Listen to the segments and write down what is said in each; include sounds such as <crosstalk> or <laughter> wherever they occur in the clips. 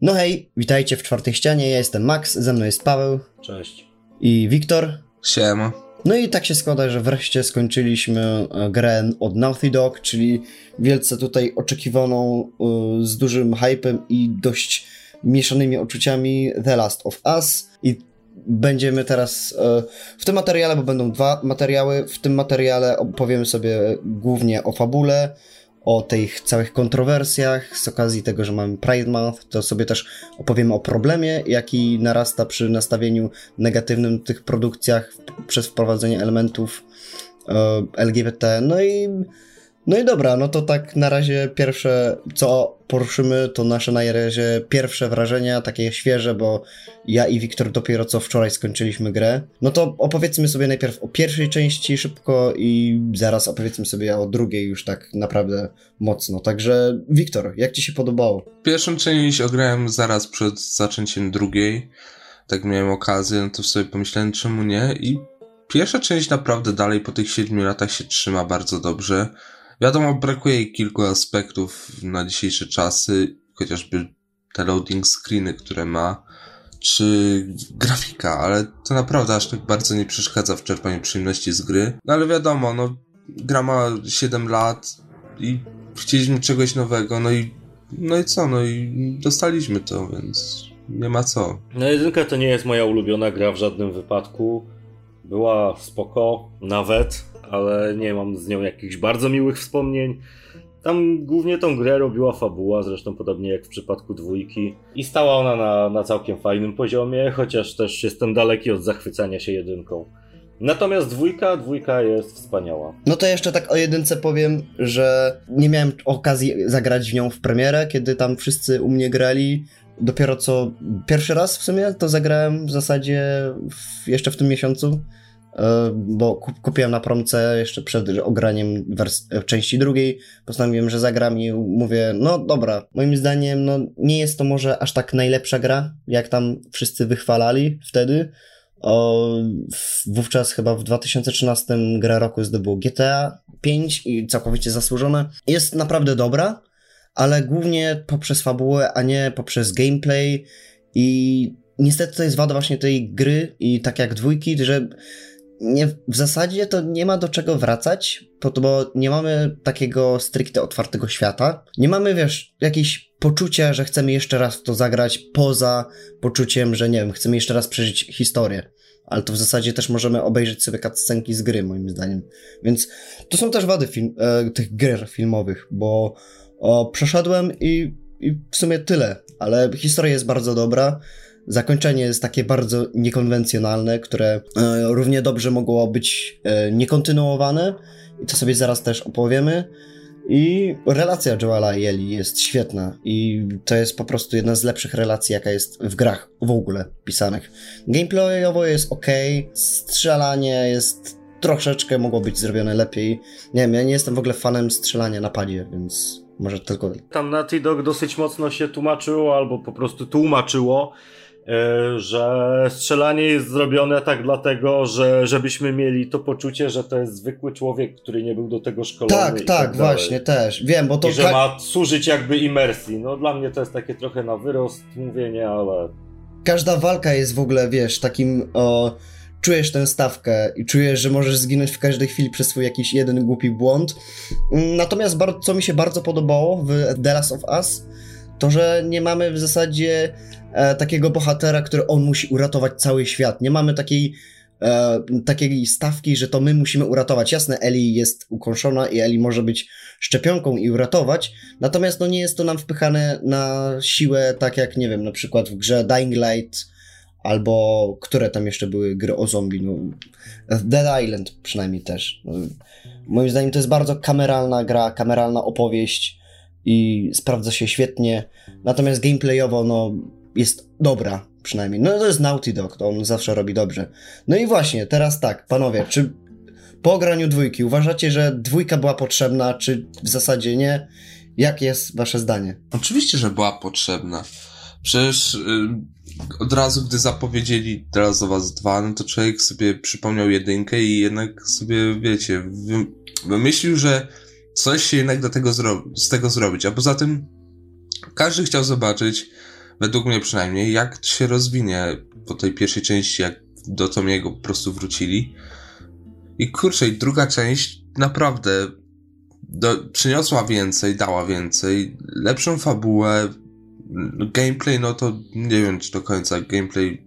No hej, witajcie w czwartej ścianie, ja jestem Max, ze mną jest Paweł Cześć. i Wiktor. Siema. No i tak się składa, że wreszcie skończyliśmy e, grę od Naughty Dog, czyli wielce tutaj oczekiwaną e, z dużym hypem i dość mieszanymi uczuciami The Last of Us i będziemy teraz e, w tym materiale, bo będą dwa materiały, w tym materiale opowiemy sobie głównie o fabule, o tych całych kontrowersjach z okazji tego, że mamy Pride Month, to sobie też opowiemy o problemie, jaki narasta przy nastawieniu negatywnym tych produkcjach przez wprowadzenie elementów e, LGBT. No i no i dobra, no to tak na razie pierwsze, co poruszymy, to nasze na razie pierwsze wrażenia, takie świeże, bo ja i Wiktor dopiero co wczoraj skończyliśmy grę. No to opowiedzmy sobie najpierw o pierwszej części szybko i zaraz opowiedzmy sobie o drugiej już tak naprawdę mocno. Także Wiktor, jak ci się podobało? Pierwszą część ograłem zaraz przed zaczęciem drugiej. Tak miałem okazję, no to sobie pomyślałem, czemu nie? I pierwsza część naprawdę dalej po tych siedmiu latach się trzyma bardzo dobrze. Wiadomo, brakuje jej kilku aspektów na dzisiejsze czasy, chociażby te loading screeny, które ma, czy grafika, ale to naprawdę aż tak bardzo nie przeszkadza w czerpaniu przyjemności z gry. No ale wiadomo, no, gra ma 7 lat i chcieliśmy czegoś nowego, no i, no i co, no i dostaliśmy to, więc nie ma co. No jedynka to nie jest moja ulubiona gra w żadnym wypadku. Była spoko, nawet, ale nie mam z nią jakichś bardzo miłych wspomnień. Tam głównie tą grę robiła fabuła, zresztą podobnie jak w przypadku dwójki. I stała ona na, na całkiem fajnym poziomie, chociaż też jestem daleki od zachwycania się jedynką. Natomiast dwójka, dwójka jest wspaniała. No to jeszcze tak o jedynce powiem, że nie miałem okazji zagrać w nią w premierę, kiedy tam wszyscy u mnie grali. Dopiero co pierwszy raz w sumie to zagrałem w zasadzie w, jeszcze w tym miesiącu. Bo kupiłem na promce jeszcze przed ograniem części drugiej, postanowiłem, że zagram i mówię, no dobra, moim zdaniem no, nie jest to może aż tak najlepsza gra, jak tam wszyscy wychwalali wtedy. O, wówczas chyba w 2013 gra roku zdobyło GTA 5 i całkowicie zasłużone. Jest naprawdę dobra, ale głównie poprzez fabułę, a nie poprzez gameplay i niestety to jest wada właśnie tej gry i tak jak dwójki, że nie, w zasadzie to nie ma do czego wracać, bo nie mamy takiego stricte otwartego świata. Nie mamy, wiesz, jakieś poczucia, że chcemy jeszcze raz to zagrać, poza poczuciem, że nie wiem, chcemy jeszcze raz przeżyć historię. Ale to w zasadzie też możemy obejrzeć sobie cutscenki z gry, moim zdaniem. Więc to są też wady film, e, tych gier filmowych, bo o, przeszedłem i, i w sumie tyle. Ale historia jest bardzo dobra. Zakończenie jest takie bardzo niekonwencjonalne, które e, równie dobrze mogło być e, niekontynuowane i to sobie zaraz też opowiemy. I relacja Joela i Eli jest świetna i to jest po prostu jedna z lepszych relacji, jaka jest w grach w ogóle pisanych. Gameplayowo jest ok, strzelanie jest troszeczkę mogło być zrobione lepiej. Nie wiem, ja nie jestem w ogóle fanem strzelania na padzie, więc może tylko... Tam Naughty Dog dosyć mocno się tłumaczyło, albo po prostu tłumaczyło, że strzelanie jest zrobione tak dlatego, że żebyśmy mieli to poczucie, że to jest zwykły człowiek, który nie był do tego szkolony. Tak, tak, tak właśnie, też. Wiem, bo to... I że ma służyć jakby imersji. No dla mnie to jest takie trochę na wyrost mówienie, ale... Każda walka jest w ogóle, wiesz, takim... O czujesz tę stawkę i czujesz, że możesz zginąć w każdej chwili przez swój jakiś jeden głupi błąd. Natomiast co mi się bardzo podobało w The Last of Us, to że nie mamy w zasadzie e, takiego bohatera, który on musi uratować cały świat. Nie mamy takiej e, takiej stawki, że to my musimy uratować. Jasne, Eli jest ukąszona i Eli może być szczepionką i uratować, natomiast no nie jest to nam wpychane na siłę, tak jak, nie wiem, na przykład w grze Dying Light, albo które tam jeszcze były gry o zombie, no Dead Island przynajmniej też. No, moim zdaniem to jest bardzo kameralna gra, kameralna opowieść, i sprawdza się świetnie. Natomiast gameplayowo, no, jest dobra przynajmniej. No to jest Naughty Dog, to on zawsze robi dobrze. No i właśnie, teraz tak, panowie, czy po graniu dwójki uważacie, że dwójka była potrzebna, czy w zasadzie nie? Jakie jest wasze zdanie? Oczywiście, że była potrzebna. Przecież yy, od razu, gdy zapowiedzieli teraz do was dwa, no to człowiek sobie przypomniał jedynkę i jednak sobie, wiecie, wymyślił, że coś do tego z tego zrobić. A poza tym każdy chciał zobaczyć według mnie przynajmniej, jak się rozwinie po tej pierwszej części, jak do Tomiego po prostu wrócili. I kurczę, i druga część naprawdę do, przyniosła więcej, dała więcej, lepszą fabułę, gameplay, no to nie wiem czy do końca gameplay.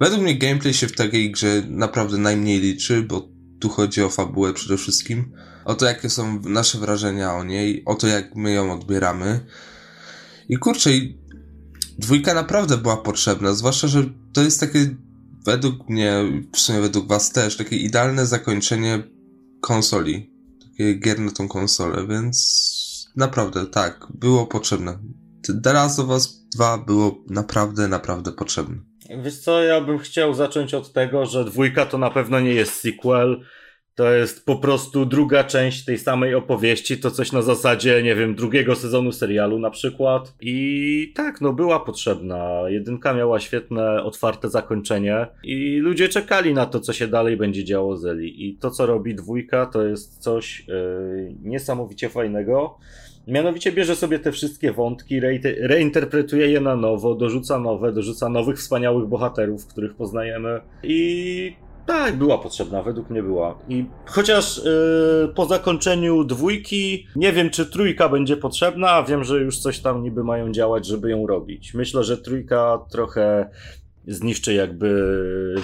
Według mnie gameplay się w takiej grze naprawdę najmniej liczy, bo tu chodzi o fabułę przede wszystkim. O to, jakie są nasze wrażenia o niej, o to, jak my ją odbieramy. I kurczę, dwójka naprawdę była potrzebna, zwłaszcza, że to jest takie, według mnie, w sumie według was też, takie idealne zakończenie konsoli. Takie gier na tą konsolę, więc naprawdę, tak, było potrzebne. The Last of Us 2 było naprawdę, naprawdę potrzebne. Wiesz co, ja bym chciał zacząć od tego, że dwójka to na pewno nie jest sequel, to jest po prostu druga część tej samej opowieści, to coś na zasadzie, nie wiem, drugiego sezonu serialu na przykład. I tak, no była potrzebna. Jedynka miała świetne, otwarte zakończenie i ludzie czekali na to, co się dalej będzie działo z Eli. I to, co robi dwójka, to jest coś yy, niesamowicie fajnego. Mianowicie bierze sobie te wszystkie wątki, reinterpretuje je na nowo, dorzuca nowe, dorzuca nowych wspaniałych bohaterów, których poznajemy i tak, była potrzebna, według mnie była. I chociaż yy, po zakończeniu dwójki nie wiem, czy trójka będzie potrzebna, wiem, że już coś tam niby mają działać, żeby ją robić. Myślę, że trójka trochę zniszczy jakby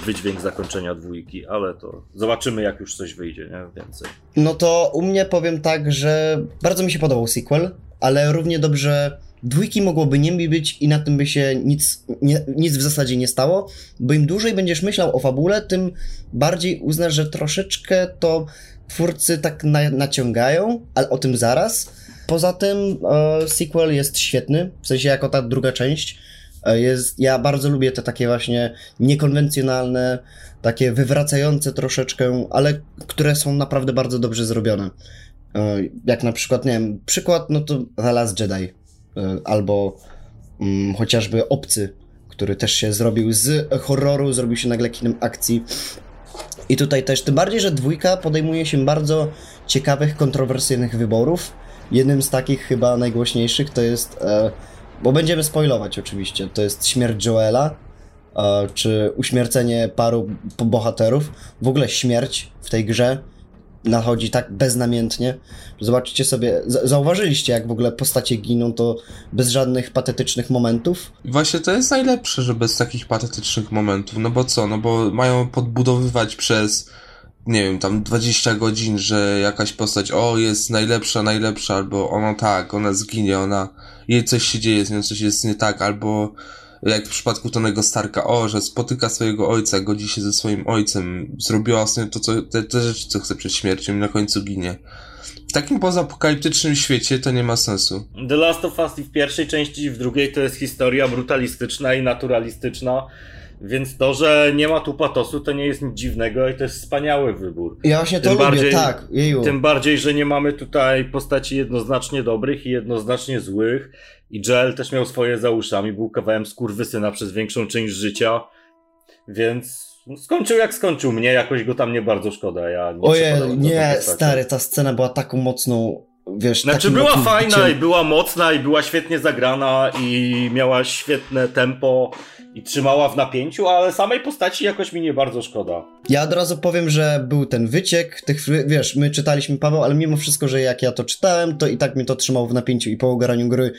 wydźwięk zakończenia dwójki, ale to zobaczymy, jak już coś wyjdzie, nie? Więcej. No to u mnie powiem tak, że bardzo mi się podobał sequel, ale równie dobrze dwójki mogłoby nie być i na tym by się nic, nie, nic w zasadzie nie stało, bo im dłużej będziesz myślał o fabule, tym bardziej uznasz, że troszeczkę to twórcy tak na, naciągają, ale o tym zaraz. Poza tym e, sequel jest świetny, w sensie jako ta druga część. E, jest, ja bardzo lubię te takie właśnie niekonwencjonalne, takie wywracające troszeczkę, ale które są naprawdę bardzo dobrze zrobione. E, jak na przykład, nie wiem, przykład, no to The Last Jedi E, albo mm, chociażby Obcy, który też się zrobił z horroru, zrobił się nagle kinem akcji. I tutaj też, tym bardziej, że dwójka podejmuje się bardzo ciekawych, kontrowersyjnych wyborów. Jednym z takich chyba najgłośniejszych to jest, e, bo będziemy spoilować oczywiście, to jest śmierć Joela, e, czy uśmiercenie paru bohaterów. W ogóle śmierć w tej grze nachodzi tak beznamiętnie. Zobaczycie sobie, zauważyliście jak w ogóle postacie giną to bez żadnych patetycznych momentów. Właśnie to jest najlepsze, że bez takich patetycznych momentów, no bo co, no bo mają podbudowywać przez nie wiem, tam 20 godzin, że jakaś postać, o, jest najlepsza, najlepsza, albo ona tak, ona zginie, ona, jej coś się dzieje, z nią coś jest nie tak, albo jak w przypadku Tonego Starka, o, że spotyka swojego ojca, godzi się ze swoim ojcem, zrobiła sobie to, co, te, te rzeczy, co chce przed śmiercią i na końcu ginie. W takim pozapokaliptycznym świecie to nie ma sensu. The Last of Us i w pierwszej części i w drugiej to jest historia brutalistyczna i naturalistyczna. Więc to, że nie ma tu patosu, to nie jest nic dziwnego i to jest wspaniały wybór. Ja właśnie to tym lubię, bardziej, tak. Jeju. Tym bardziej, że nie mamy tutaj postaci jednoznacznie dobrych i jednoznacznie złych. I Joel też miał swoje za uszami, był kawałem skurwysyna przez większą część życia, więc skończył jak skończył. Mnie jakoś go tam nie bardzo szkoda. Ja nie Ojej, nie, stary, ta scena była taką mocną wiesz... Znaczy była fajna i była mocna i była świetnie zagrana i miała świetne tempo i trzymała w napięciu, ale samej postaci jakoś mi nie bardzo szkoda. Ja od razu powiem, że był ten wyciek tych, wiesz, my czytaliśmy Paweł, ale mimo wszystko, że jak ja to czytałem, to i tak mnie to trzymało w napięciu i po ogaraniu gry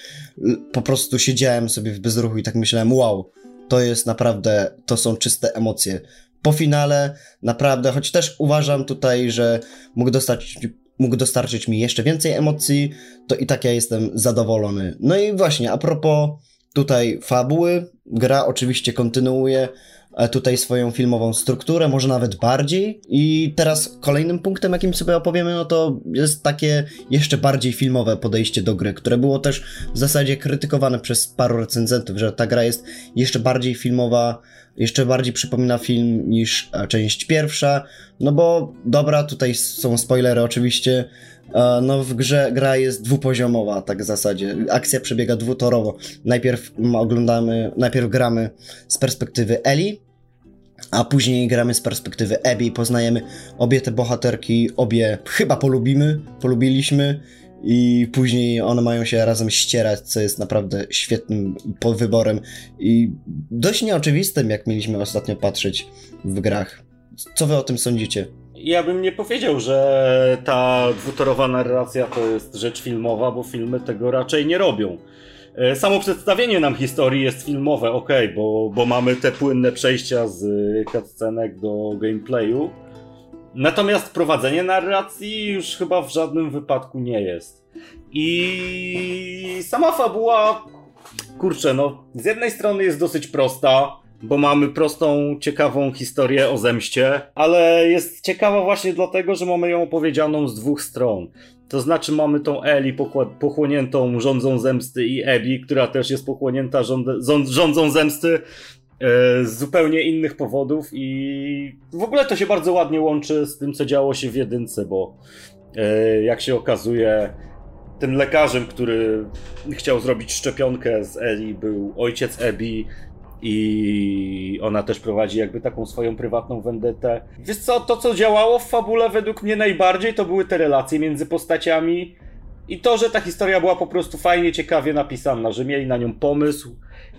po prostu siedziałem sobie w bezruchu i tak myślałem, wow, to jest naprawdę, to są czyste emocje. Po finale naprawdę, choć też uważam tutaj, że mógł dostać mógł dostarczyć mi jeszcze więcej emocji, to i tak ja jestem zadowolony. No i właśnie, a propos tutaj fabuły, gra oczywiście kontynuuje e, tutaj swoją filmową strukturę, może nawet bardziej. I teraz kolejnym punktem, jakim sobie opowiemy, no to jest takie jeszcze bardziej filmowe podejście do gry, które było też w zasadzie krytykowane przez paru recenzentów, że ta gra jest jeszcze bardziej filmowa, jeszcze bardziej przypomina film niż e, część pierwsza. No bo dobra, tutaj są spoilery oczywiście. E, no w grze gra jest dwupoziomowa, tak w zasadzie. Akcja przebiega dwutorowo. Najpierw oglądamy, najpierw gramy z perspektywy Eli, a później gramy z perspektywy Abby, poznajemy obie te bohaterki, obie chyba polubimy, polubiliśmy i później one mają się razem ścierać, co jest naprawdę świetnym wyborem i dość nieoczywistym, jak mieliśmy ostatnio patrzeć w grach. Co wy o tym sądzicie? Ja bym nie powiedział, że ta dwutorowa narracja to jest rzecz filmowa, bo filmy tego raczej nie robią. E, samo przedstawienie nam historii jest filmowe, ok, bo, bo mamy te płynne przejścia z cutscenek do gameplayu. Natomiast prowadzenie narracji już chyba w żadnym wypadku nie jest. I sama fabuła, kurczę, no, z jednej strony jest dosyć prosta, bo mamy prostą, ciekawą historię o zemście, ale jest ciekawa właśnie dlatego, że mamy ją opowiedzianą z dwóch stron. To znaczy mamy tą Eli pochłoniętą rządzą zemsty i Ebi, która też jest pochłonięta rządzą zemsty z zupełnie innych powodów i w ogóle to się bardzo ładnie łączy z tym, co działo się w jedynce, bo e, jak się okazuje, tym lekarzem, który chciał zrobić szczepionkę z Eli był ojciec Ebi, i ona też prowadzi jakby taką swoją prywatną vendetę. Wiesz co, to co działało w fabule według mnie najbardziej to były te relacje między postaciami i to, że ta historia była po prostu fajnie, ciekawie napisana, że mieli na nią pomysł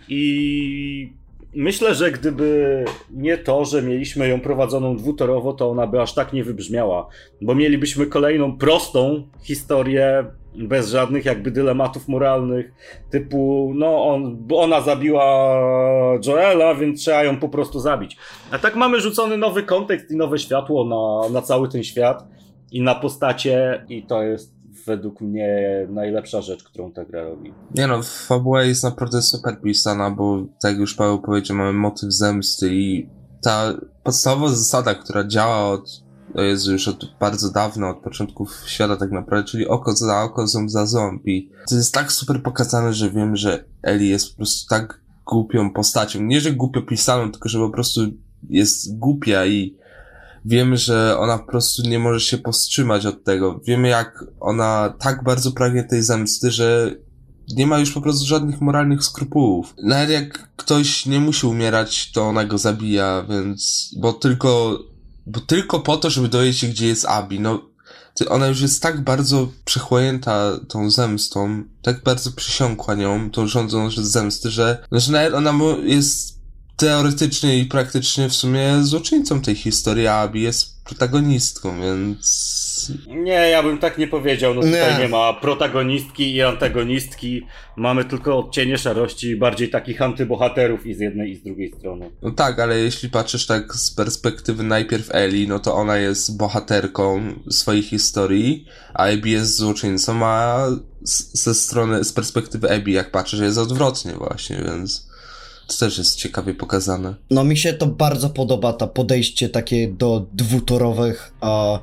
i myślę, że gdyby nie to, że mieliśmy ją prowadzoną dwutorowo, to ona by aż tak nie wybrzmiała, bo mielibyśmy kolejną prostą historię bez żadnych jakby dylematów moralnych, typu, no on, ona zabiła Joela, więc trzeba ją po prostu zabić. A tak mamy rzucony nowy kontekst i nowe światło na, na cały ten świat i na postacie i to jest według mnie najlepsza rzecz, którą ta gra robi. Nie no, fabuła jest naprawdę super pisana, bo tak jak już Paweł powiedział, mamy motyw zemsty i ta podstawowa zasada, która działa od to jest już od bardzo dawno, od początków świata tak naprawdę, czyli oko za oko, ząb za ząb i to jest tak super pokazane, że wiem, że Eli jest po prostu tak głupią postacią. Nie, że głupio pisaną, tylko że po prostu jest głupia i wiemy, że ona po prostu nie może się powstrzymać od tego. Wiemy, jak ona tak bardzo pragnie tej zemsty, że nie ma już po prostu żadnych moralnych skrupułów. Nawet jak ktoś nie musi umierać, to ona go zabija, więc, bo tylko bo tylko po to, żeby dowiedzieć się, gdzie jest Abi. No, ona już jest tak bardzo przechłonięta tą zemstą, tak bardzo przysiąkła nią, tą rządzą zemsty, że, no, że nawet ona jest teoretycznie i praktycznie w sumie złoczyńcą tej historii, a Abi jest protagonistką, więc... Nie, ja bym tak nie powiedział. No tutaj nie, nie ma protagonistki i antagonistki. Mamy tylko odcienie szarości, bardziej takich antybohaterów i z jednej i z drugiej strony. No tak, ale jeśli patrzysz tak z perspektywy najpierw Eli, no to ona jest bohaterką swojej historii, a Abby jest złoczyńcą, a ze strony, z perspektywy Abby, jak patrzysz, jest odwrotnie właśnie, więc... To też jest ciekawie pokazane. No mi się to bardzo podoba, to podejście takie do dwutorowych, a,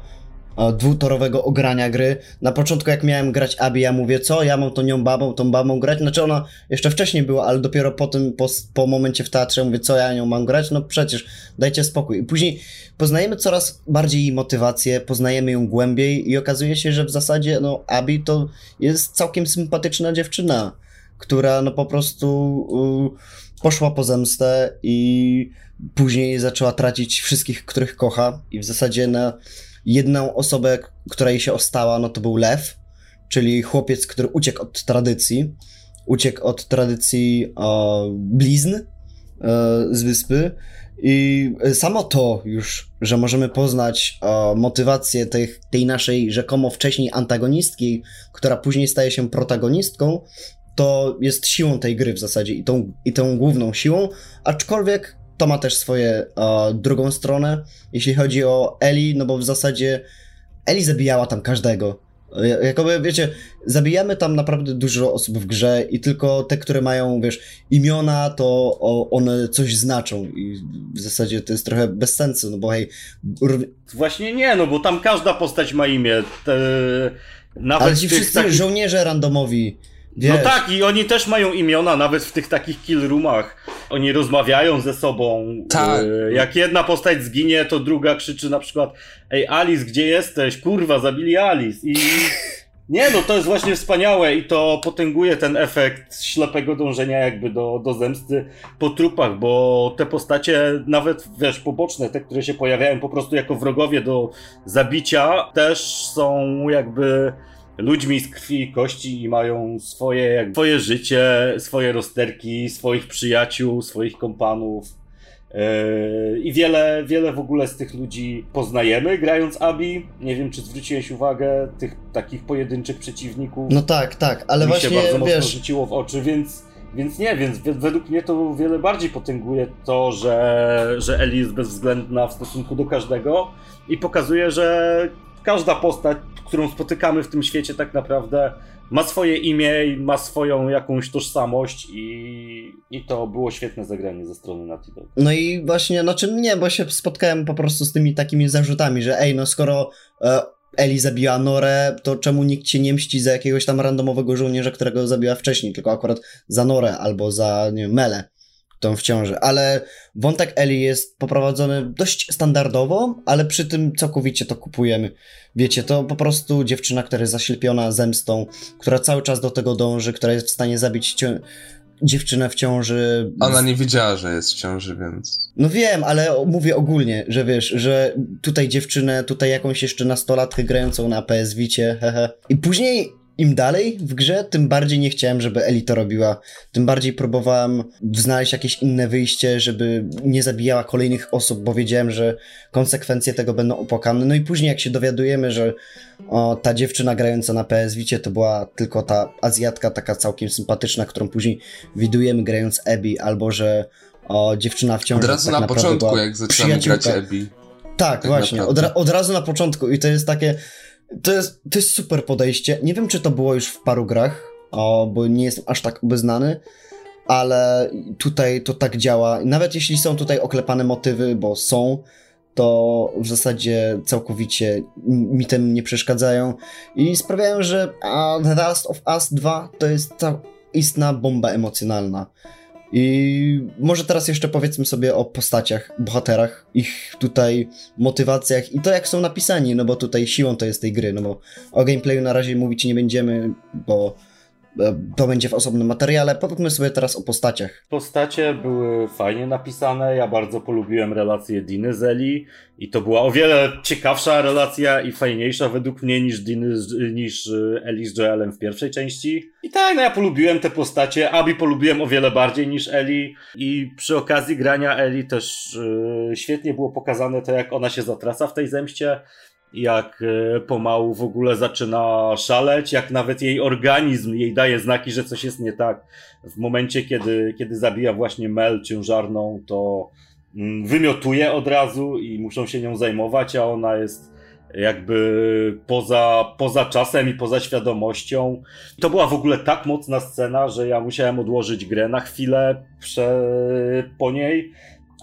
a, dwutorowego ogrania gry. Na początku jak miałem grać Abi, ja mówię, co, ja mam tą nią babą, tą babą grać? Znaczy ona jeszcze wcześniej była, ale dopiero po tym, po, po momencie w teatrze mówię, co ja nią mam grać? No przecież, dajcie spokój. I później poznajemy coraz bardziej jej motywację, poznajemy ją głębiej i okazuje się, że w zasadzie, no, Abi to jest całkiem sympatyczna dziewczyna, która no po prostu... poszła po zemstę i później zaczęła tracić wszystkich, których kocha. I w zasadzie na jedną osobę, która jej się ostała, no to był Lew, czyli chłopiec, który uciekł od tradycji, uciekł od tradycji e, blizn e, z wyspy. I samo to już, że możemy poznać motywację tej naszej rzekomo wcześniej antagonistki, która później staje się protagonistką, to jest siłą tej gry w zasadzie i tą, i tą główną siłą, aczkolwiek to ma też swoje drugą stronę, jeśli chodzi o Eli, no bo w zasadzie Eli zabijała tam każdego. Jakoby, wiecie, zabijamy tam naprawdę dużo osób w grze i tylko te, które mają, wiesz, imiona, to one coś znaczą i w zasadzie to jest trochę bez sensu, no bo hej... Właśnie nie, no bo tam każda postać ma imię. Te... Nawet Ale ci wszyscy takich... żołnierze randomowi Wiesz. No tak, i oni też mają imiona, nawet w tych takich kill roomach. Oni rozmawiają ze sobą. Tak. E, jak jedna postać zginie, to druga krzyczy na przykład Ej, Alice, gdzie jesteś? Kurwa, zabili Alice. I <laughs> nie, no to jest właśnie wspaniałe i to potęguje ten efekt ślepego dążenia jakby do, do zemsty po trupach, bo te postacie, nawet wiesz, poboczne, te, które się pojawiają po prostu jako wrogowie do zabicia, też są jakby ludźmi z krwi i kości i mają swoje, swoje życie, swoje rozterki, swoich przyjaciół, swoich kompanów. Yy, I wiele, wiele w ogóle z tych ludzi poznajemy grając Abi. Nie wiem, czy zwróciłeś uwagę tych takich pojedynczych przeciwników. No tak, tak, ale mi właśnie się bardzo mocno wiesz, rzuciło w oczy, więc, więc nie, więc wi- według mnie to wiele bardziej potęguje to, że, że Ellie jest bezwzględna w stosunku do każdego i pokazuje, że każda postać, którą spotykamy w tym świecie tak naprawdę ma swoje imię i ma swoją jakąś tożsamość i, i to było świetne zagranie ze strony Naughty Dog. No i właśnie, znaczy nie, bo się spotkałem po prostu z tymi takimi zarzutami, że ej, no skoro e, Eli zabiła Norę, to czemu nikt się nie mści za jakiegoś tam randomowego żołnierza, którego zabiła wcześniej, tylko akurat za Norę albo za, nie wiem, Mele, tą w ciąży. Ale wątek Eli jest poprowadzony dość standardowo, ale przy tym całkowicie to kupujemy. Wiecie, to po prostu dziewczyna, która jest zaślepiona zemstą, która cały czas do tego dąży, która jest w stanie zabić cię- dziewczynę w ciąży. Ona nie wiedziała, że jest w ciąży, więc... No wiem, ale mówię ogólnie, że wiesz, że tutaj dziewczynę, tutaj jakąś jeszcze nastolatkę grającą na PS Vicie, hehe. I później im dalej w grze, tym bardziej nie chciałem, żeby Eli to robiła. Tym bardziej próbowałem znaleźć jakieś inne wyjście, żeby nie zabijała kolejnych osób, bo wiedziałem, że konsekwencje tego będą opłakane. No i później jak się dowiadujemy, że o, ta dziewczyna grająca na PS Vicie to była tylko ta Azjatka taka całkiem sympatyczna, którą później widujemy grając Abby, albo że o, dziewczyna w ciąży Od razu tak na początku, jak zaczynamy grać. Abby. Tak, Tak właśnie, od, od razu na początku i to jest takie, to jest, to jest super podejście. Nie wiem, czy to było już w paru grach, o, bo nie jestem aż tak obeznany, ale tutaj to tak działa. Nawet jeśli są tutaj oklepane motywy, bo są, to w zasadzie całkowicie mi tym nie przeszkadzają i sprawiają, że The Last of Us 2 to jest ta istna bomba emocjonalna. I może teraz jeszcze powiedzmy sobie o postaciach, bohaterach, ich tutaj motywacjach i to jak są napisani, no bo tutaj siłą to jest tej gry, no bo o gameplayu na razie mówić nie będziemy, bo to będzie w osobnym materiale. Powiedzmy sobie teraz o postaciach. Postacie były fajnie napisane. Ja bardzo polubiłem relację Diny z Eli i to była o wiele ciekawsza relacja i fajniejsza według mnie niż Diny niż y, Eli z Joelem w pierwszej części. I tak, no ja polubiłem te postacie. Abi polubiłem o wiele bardziej niż Eli i przy okazji grania Eli też y, świetnie było pokazane to, jak ona się zatraca w tej zemście. Jak y, pomału w ogóle zaczyna szaleć, jak nawet jej organizm jej daje znaki, że coś jest nie tak w momencie, kiedy, kiedy zabija właśnie Mel ciężarną, to mm, wymiotuje od razu i muszą się nią zajmować, a ona jest jakby poza, poza czasem i poza świadomością. To była w ogóle tak mocna scena, że ja musiałem odłożyć grę na chwilę prze, po niej.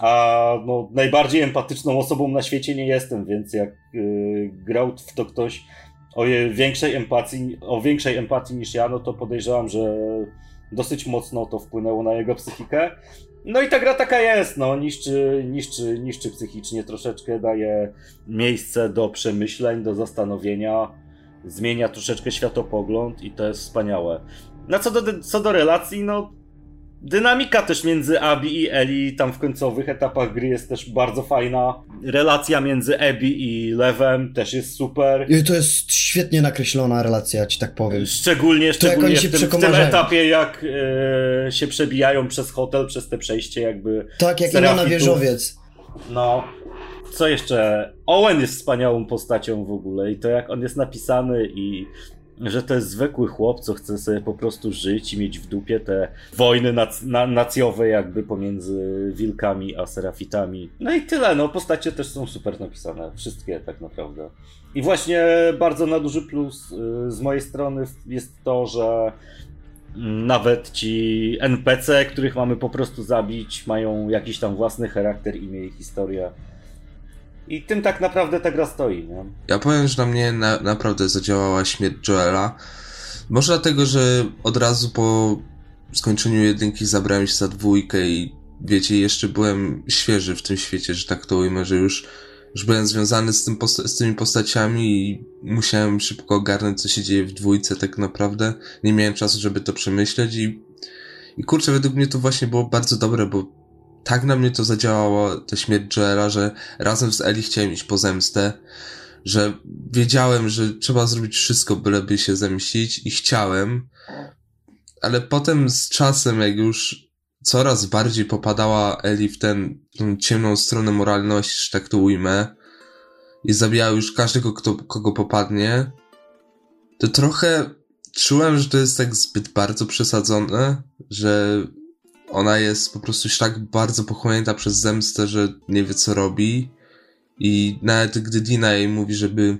A no, najbardziej empatyczną osobą na świecie nie jestem, więc jak y, grał w to ktoś o większej empatii, o większej empatii niż ja, no to podejrzewam, że dosyć mocno to wpłynęło na jego psychikę. No i ta gra taka jest, no, niszczy, niszczy, niszczy psychicznie troszeczkę, daje miejsce do przemyśleń, do zastanowienia, zmienia troszeczkę światopogląd i to jest wspaniałe. No co do, co do relacji, no dynamika też między Abi i Eli tam w końcowych etapach gry jest też bardzo fajna. Relacja między Abby i Lewem też jest super. I to jest świetnie nakreślona relacja, ci tak powiem. Szczególnie, szczególnie w, tym, w tym etapie, jak e, się przebijają przez hotel, przez te przejście jakby. Tak, jak Serafitów. Ilona Wieżowiec. No, co jeszcze? Owen jest wspaniałą postacią w ogóle i to jak on jest napisany i że to jest zwykły chłop, co chce sobie po prostu żyć i mieć w dupie te wojny nac- na- nacjowe jakby pomiędzy wilkami a serafitami. No i tyle, no postacie też są super napisane, wszystkie tak naprawdę. I właśnie bardzo na duży plus y, z mojej strony jest to, że nawet ci NPC, których mamy po prostu zabić, mają jakiś tam własny charakter, imię i historię. I tym tak naprawdę ta gra stoi, nie? Ja powiem, że na mnie na, naprawdę zadziałała śmierć Joela. Może dlatego, że od razu po skończeniu jedynki zabrałem się za dwójkę i wiecie, jeszcze byłem świeży w tym świecie, że tak to ujmę, że już, już byłem związany z, tym posta- z tymi postaciami i musiałem szybko ogarnąć, co się dzieje w dwójce tak naprawdę. Nie miałem czasu, żeby to przemyśleć i, i kurczę, według mnie to właśnie było bardzo dobre, bo tak na mnie to zadziałało, ta śmierć Joela, że razem z Eli chciałem iść po zemstę. że wiedziałem, że trzeba zrobić wszystko, byleby się zemścić i chciałem, ale potem z czasem, jak już coraz bardziej popadała Eli w tą ciemną stronę moralności, że tak to ujmę, i zabijała już każdego, kto, kogo popadnie, to trochę czułem, że to jest tak zbyt bardzo przesadzone, że ona jest po prostu tak bardzo pochłonięta przez zemstę, że nie wie co robi. I nawet gdy Dina jej mówi, żeby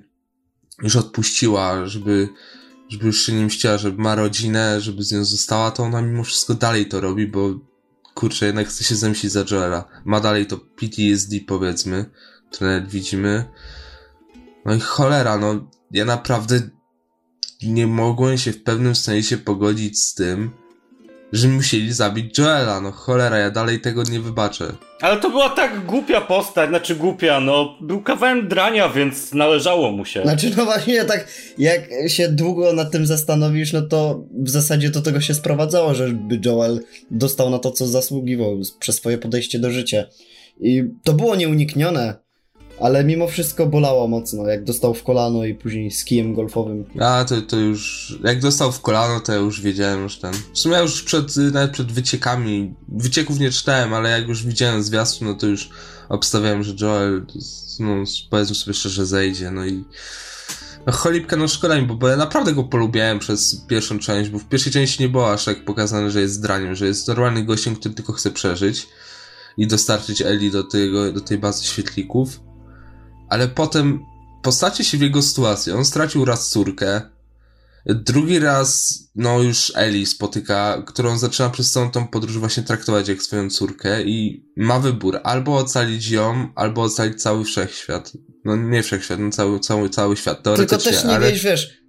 już odpuściła, żeby, żeby już się nie mściła, żeby ma rodzinę, żeby z nią została, to ona mimo wszystko dalej to robi, bo kurczę, jednak chce się zemścić za Joela. Ma dalej to PTSD powiedzmy, które nawet widzimy. No i cholera, no ja naprawdę nie mogłem się w pewnym sensie pogodzić z tym, że musieli zabić Joela. No cholera, ja dalej tego nie wybaczę. Ale to była tak głupia postać, znaczy głupia, no był kawałem drania, więc należało mu się. Znaczy no właśnie tak, jak się długo nad tym zastanowisz, no to w zasadzie do tego się sprowadzało, żeby Joel dostał na to, co zasługiwał przez swoje podejście do życia. I to było nieuniknione. Ale mimo wszystko bolało mocno, jak dostał w kolano i później z kijem golfowym. A, to, to już... Jak dostał w kolano, to ja już wiedziałem, że ten... W sumie ja już przed, nawet przed wyciekami... Wycieków nie czytałem, ale jak już widziałem zwiastun, no to już obstawiałem, że Joel, no powiedzmy sobie szczerze, zejdzie, no i... No cholipka, no szkoda mi, bo, ja naprawdę go polubiałem przez pierwszą część, bo w pierwszej części nie było aż tak pokazane, że jest zdraniem, że jest normalnym gościem, który tylko chce przeżyć i dostarczyć Eli do, tego, do tej bazy świetlików ale potem postacie się w jego sytuacji. On stracił raz córkę, drugi raz, no już Eli spotyka, którą zaczyna przez całą tą podróż właśnie traktować jak swoją córkę i ma wybór, albo ocalić ją, albo ocalić cały wszechświat. No nie wszechświat, no cały, cały, cały świat, teoretycznie. Tylko też nie ale... wiesz, wiesz,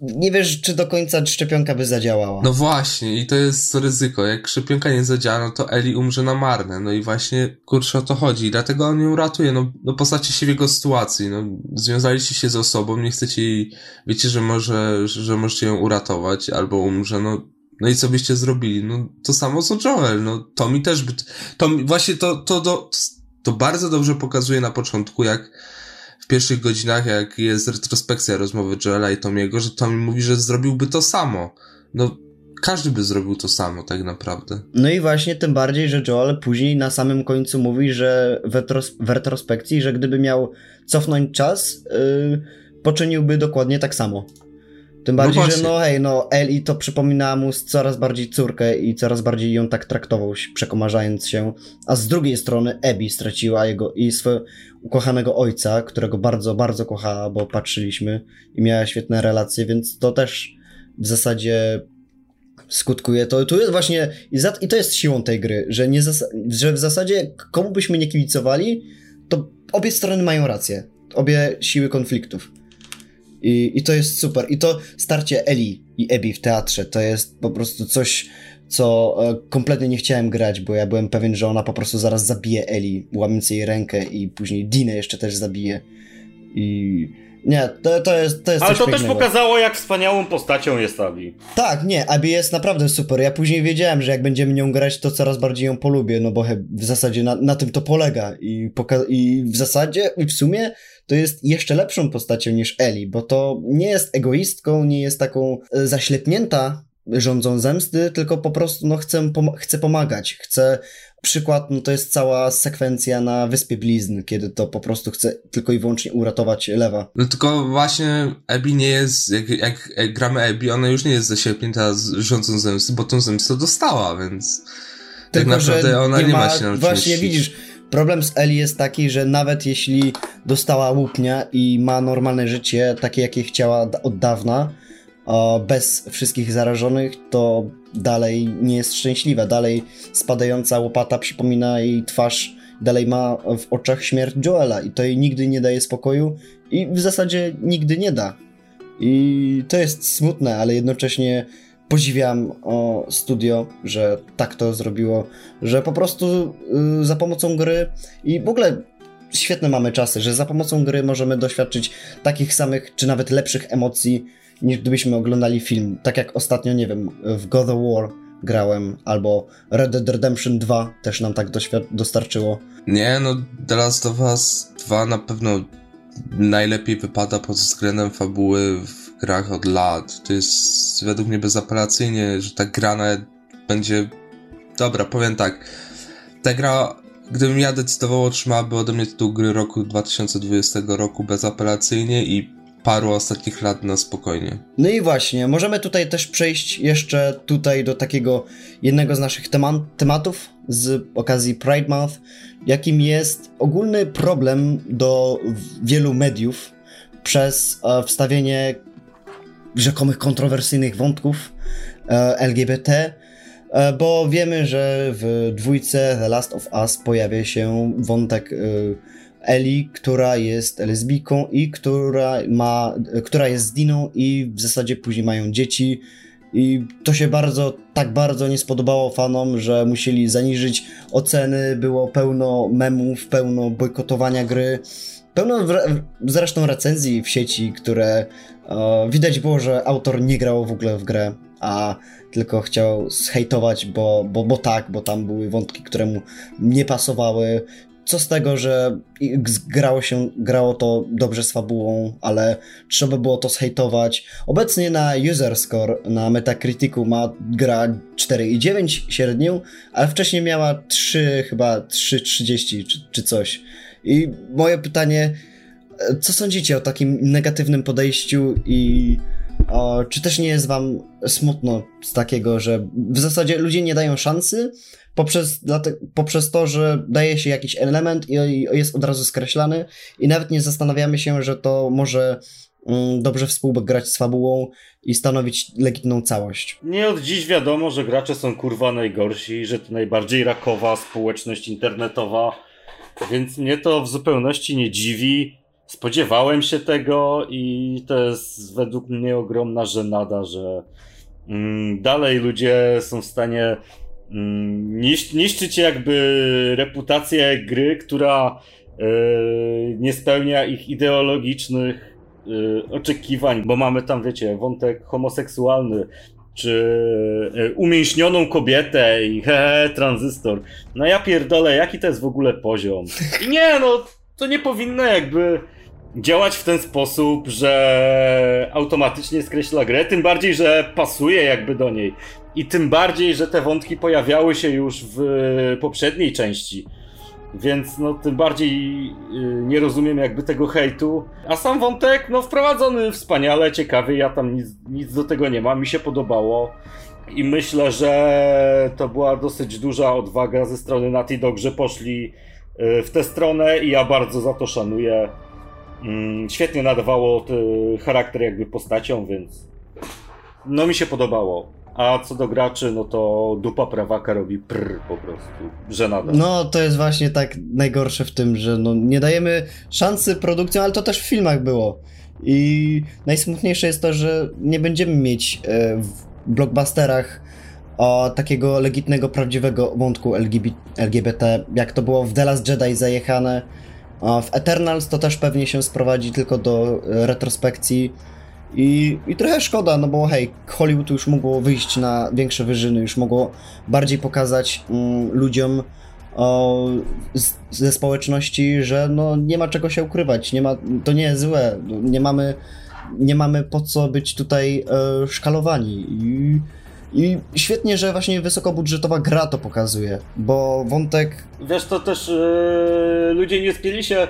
nie wiesz, czy do końca szczepionka by zadziałała. No właśnie, i to jest ryzyko. Jak szczepionka nie zadziała, no to Eli umrze na marne. No i właśnie, kurczę, o to chodzi. Dlatego on ją ratuje. No, no postawcie się w jego sytuacji. No, związaliście się z osobą, nie chcecie jej, wiecie, że może, że możecie ją uratować, albo umrze, no, no i co byście zrobili? No, to samo co Joel. No, to mi też by, to właśnie to, to, to, to bardzo dobrze pokazuje na początku, jak, w pierwszych godzinach, jak jest retrospekcja rozmowy Joela i Tomiego, że Tommy mówi, że zrobiłby to samo. No, każdy by zrobił to samo, tak naprawdę. No i właśnie tym bardziej, że Joel później na samym końcu mówi, że w, retros w retrospekcji, że gdyby miał cofnąć czas, yy, poczyniłby dokładnie tak samo. Tym bardziej, no że no hej, no Eli to przypomina mu coraz bardziej córkę i coraz bardziej ją tak traktował, przekomarzając się, a z drugiej strony Abby straciła jego i swojego ukochanego ojca, którego bardzo, bardzo kochała, bo patrzyliśmy i miała świetne relacje, więc to też w zasadzie skutkuje. To, to jest właśnie i, za, i to jest siłą tej gry, że, nie że w zasadzie komu byśmy nie kibicowali, to obie strony mają rację. Obie siły konfliktów. I, I to jest super. I to starcie Eli i Ebi w teatrze to jest po prostu coś, co e, kompletnie nie chciałem grać, bo ja byłem pewien, że ona po prostu zaraz zabije Eli, łamiąc jej rękę i później Dinę jeszcze też zabije. I nie, to, to jest to jest Ale to pięknego. też pokazało, jak wspaniałą postacią jest Abi. Tak, nie, Abi jest naprawdę super. Ja później wiedziałem, że jak będziemy nią grać, to coraz bardziej ją polubię, no bo w zasadzie na, na tym to polega. I, I w zasadzie, i w sumie to jest jeszcze lepszą postacią niż Eli, bo to nie jest egoistką, nie jest taką e, zaślepnięta rządzą zemsty, tylko po prostu no, chcę, pom chcę pomagać, chcę przykład, no to jest cała sekwencja na Wyspie Blizn, kiedy to po prostu chce tylko i wyłącznie uratować Lewa. No tylko właśnie Abby nie jest, jak, jak, jak gramy Abby, ona już nie jest zaślepnięta rządzą zemsty, bo tą zemstę dostała, więc tak tylko, tak naprawdę ona nie, nie ma, się na Właśnie widzisz, Problem z Eli jest taki, że nawet jeśli dostała łupnia i ma normalne życie, takie jakie chciała od dawna, bez wszystkich zarażonych, to dalej nie jest szczęśliwa. Dalej spadająca łopata przypomina jej twarz, dalej ma w oczach śmierć Joela i to jej nigdy nie daje spokoju i w zasadzie nigdy nie da. I to jest smutne, ale jednocześnie podziwiam o studio, że tak to zrobiło, że po prostu y, za pomocą gry i w ogóle świetne mamy czasy, że za pomocą gry możemy doświadczyć takich samych, czy nawet lepszych emocji, niż gdybyśmy oglądali film. Tak jak ostatnio, nie wiem, w God of War grałem, albo Red Dead Redemption 2 też nam tak dostarczyło. Nie, no The Last of Us 2 na pewno najlepiej wypada pod względem fabuły w grach od lat. To jest według mnie bezapelacyjnie, że ta gra będzie... Dobra, powiem tak. Ta gra, gdybym ja decydował, otrzymałaby ode mnie tytuł gry roku 2020 roku bezapelacyjnie i paru ostatnich lat na spokojnie. No i właśnie, możemy tutaj też przejść jeszcze tutaj do takiego jednego z naszych temat, tematów z okazji Pride Month, jakim jest ogólny problem do wielu mediów przez e, wstawienie rzekomych kontrowersyjnych wątków e, LGBT, e, bo wiemy, że w dwójce The Last of Us pojawia się wątek Eli, która jest lesbijką i która ma, która jest z Diną i w zasadzie później mają dzieci. I to się bardzo, tak bardzo nie spodobało fanom, że musieli zaniżyć oceny, było pełno memów, pełno bojkotowania gry, pełno zresztą recenzji w sieci, które e, widać było, że autor nie grał w ogóle w grę, a tylko chciał zhejtować, bo, bo, bo tak, bo tam były wątki, które mu nie pasowały co z tego, że grało się, grało to dobrze z fabułą, ale trzeba było to zhejtować. Obecnie na user score na Metacriticu ma gra 4,9 średnią, ale wcześniej miała 3, chyba 3,30 czy, czy coś. I moje pytanie, e, co sądzicie o takim negatywnym podejściu i o, czy też nie jest wam smutno z takiego, że w zasadzie ludzie nie dają szansy, poprzez, poprzez to, że daje się jakiś element i jest od razu skreślany i nawet nie zastanawiamy się, że to może mm, dobrze współgrać z fabułą i stanowić legitną całość. Nie od dziś wiadomo, że gracze są kurwa najgorsi, że to najbardziej rakowa społeczność internetowa, więc mnie to w zupełności nie dziwi. Spodziewałem się tego i to jest według mnie ogromna żenada, że mm, dalej ludzie są w stanie Mm, niszcz, niszczyć jakby reputację gry, która yy, nie spełnia ich ideologicznych yy, oczekiwań, bo mamy tam, wiecie, wątek homoseksualny, czy yy, umięśnioną kobietę i hehe, tranzystor. No ja pierdolę, jaki to jest w ogóle poziom? Nie, no, to nie powinno jakby działać w ten sposób, że automatycznie skreśla grę, tym bardziej, że pasuje jakby do niej. I tym bardziej, że te wątki pojawiały się już w poprzedniej części. Więc no tym bardziej yy, nie rozumiem jakby tego hejtu. A sam wątek, no wprowadzony wspaniale, ciekawy, ja tam nic, nic do tego nie mam, mi się podobało. I myślę, że to była dosyć duża odwaga ze strony Naughty Dog, że poszli yy, w tę stronę i ja bardzo za to szanuję. Yy, świetnie nadawało charakter jakby postacią, więc no mi się podobało. A co do graczy, no to dupa prawaka robi prr po prostu. Żenada. No to jest właśnie tak najgorsze w tym, że no, nie dajemy szansy produkcjom, ale to też w filmach było. I najsmutniejsze jest to, że nie będziemy mieć e, w blockbusterach o takiego legitnego, prawdziwego wątku LGBT, LGBT, jak to było w The Last Jedi zajechane. W Eternals to też pewnie się sprowadzi tylko do e, retrospekcji i, I trochę szkoda, no bo hej, Hollywood już mogło wyjść na większe wyżyny, już mogło bardziej pokazać mm, ludziom o, z, ze społeczności, że no nie ma czego się ukrywać, nie ma, to nie jest złe, nie mamy, nie mamy po co być tutaj e, szkalowani. I, I świetnie, że właśnie wysokobudżetowa gra to pokazuje, bo wątek... Wiesz, to też yy, ludzie nie spieli się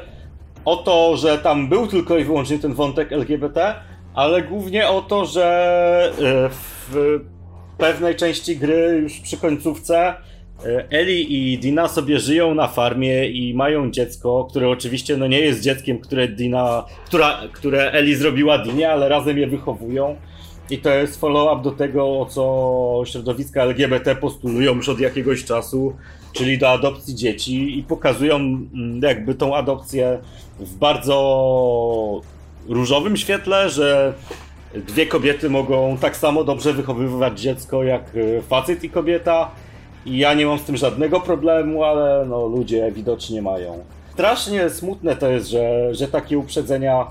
o to, że tam był tylko i wyłącznie ten wątek LGBT, ale głównie o to, że e, w pewnej części gry już przy końcówce e, Eli i Dina sobie żyją na farmie i mają dziecko, które oczywiście no nie jest dzieckiem, które Dina, która, które Eli zrobiła Dinie, ale razem je wychowują. I to jest follow-up do tego, o co środowiska LGBT postulują już od jakiegoś czasu, czyli do adopcji dzieci i pokazują mm, jakby tą adopcję w bardzo różowym świetle, że dwie kobiety mogą tak samo dobrze wychowywać dziecko jak e, facet i kobieta. I ja nie mam z tym żadnego problemu, ale no, ludzie widocznie mają. Strasznie smutne to jest, że, że takie uprzedzenia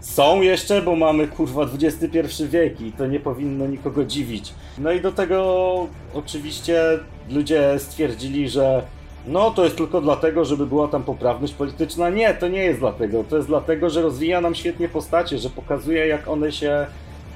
są jeszcze, bo mamy kurwa XXI wiek i to nie powinno nikogo dziwić. No i do tego oczywiście ludzie stwierdzili, że no to jest tylko dlatego, żeby była tam poprawność polityczna. Nie, to nie jest dlatego. To jest dlatego, że rozwija nam świetnie postacie, że pokazuje jak one się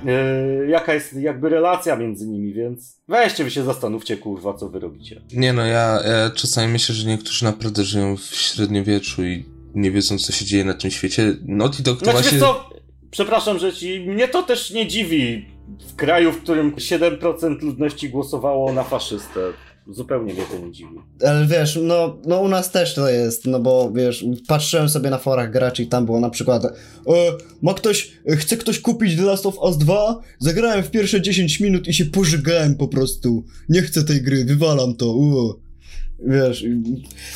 Yy, jaka jest jakby relacja między nimi, więc weźcie wy się zastanówcie, kurwa, co wy robicie. Nie no, ja, ja czasami myślę, że niektórzy naprawdę żyją w średniowieczu i nie wiedzą, co się dzieje na tym świecie. Naughty Dog to znaczy, właśnie... co, przepraszam, że ci, mnie to też nie dziwi w kraju, w którym 7% ludności głosowało na faszystę. Zupełnie mnie to nie dziwi. Ale wiesz, no, no u nas też to jest, no bo wiesz, patrzyłem sobie na forach graczy i tam było na przykład e, ma ktoś, chce ktoś kupić The Last of Us 2? Zagrałem w pierwsze 10 minut i się pożygałem po prostu. Nie chcę tej gry, wywalam to. U. Wiesz,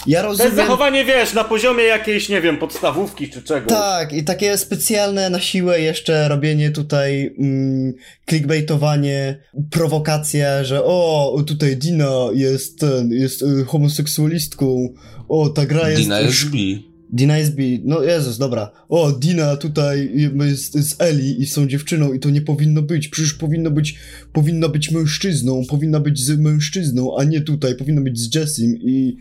ja rozumiem... To jest zachowanie, wiesz, na poziomie jakiejś, nie wiem, podstawówki czy czegoś. Tak, i takie specjalne na siłę jeszcze robienie tutaj mm, clickbaitowanie, prowokacja, że o, tutaj Dina jest ten, jest y, homoseksualistką, o, ta gra jest... Dina jest bi. Dina jest bi. No Jezus, dobra. O, Dina tutaj jest z Eli i są dziewczyną i to nie powinno być. Przecież powinno być, powinna być mężczyzną, powinna być z mężczyzną, a nie tutaj, powinno być z Jessim i,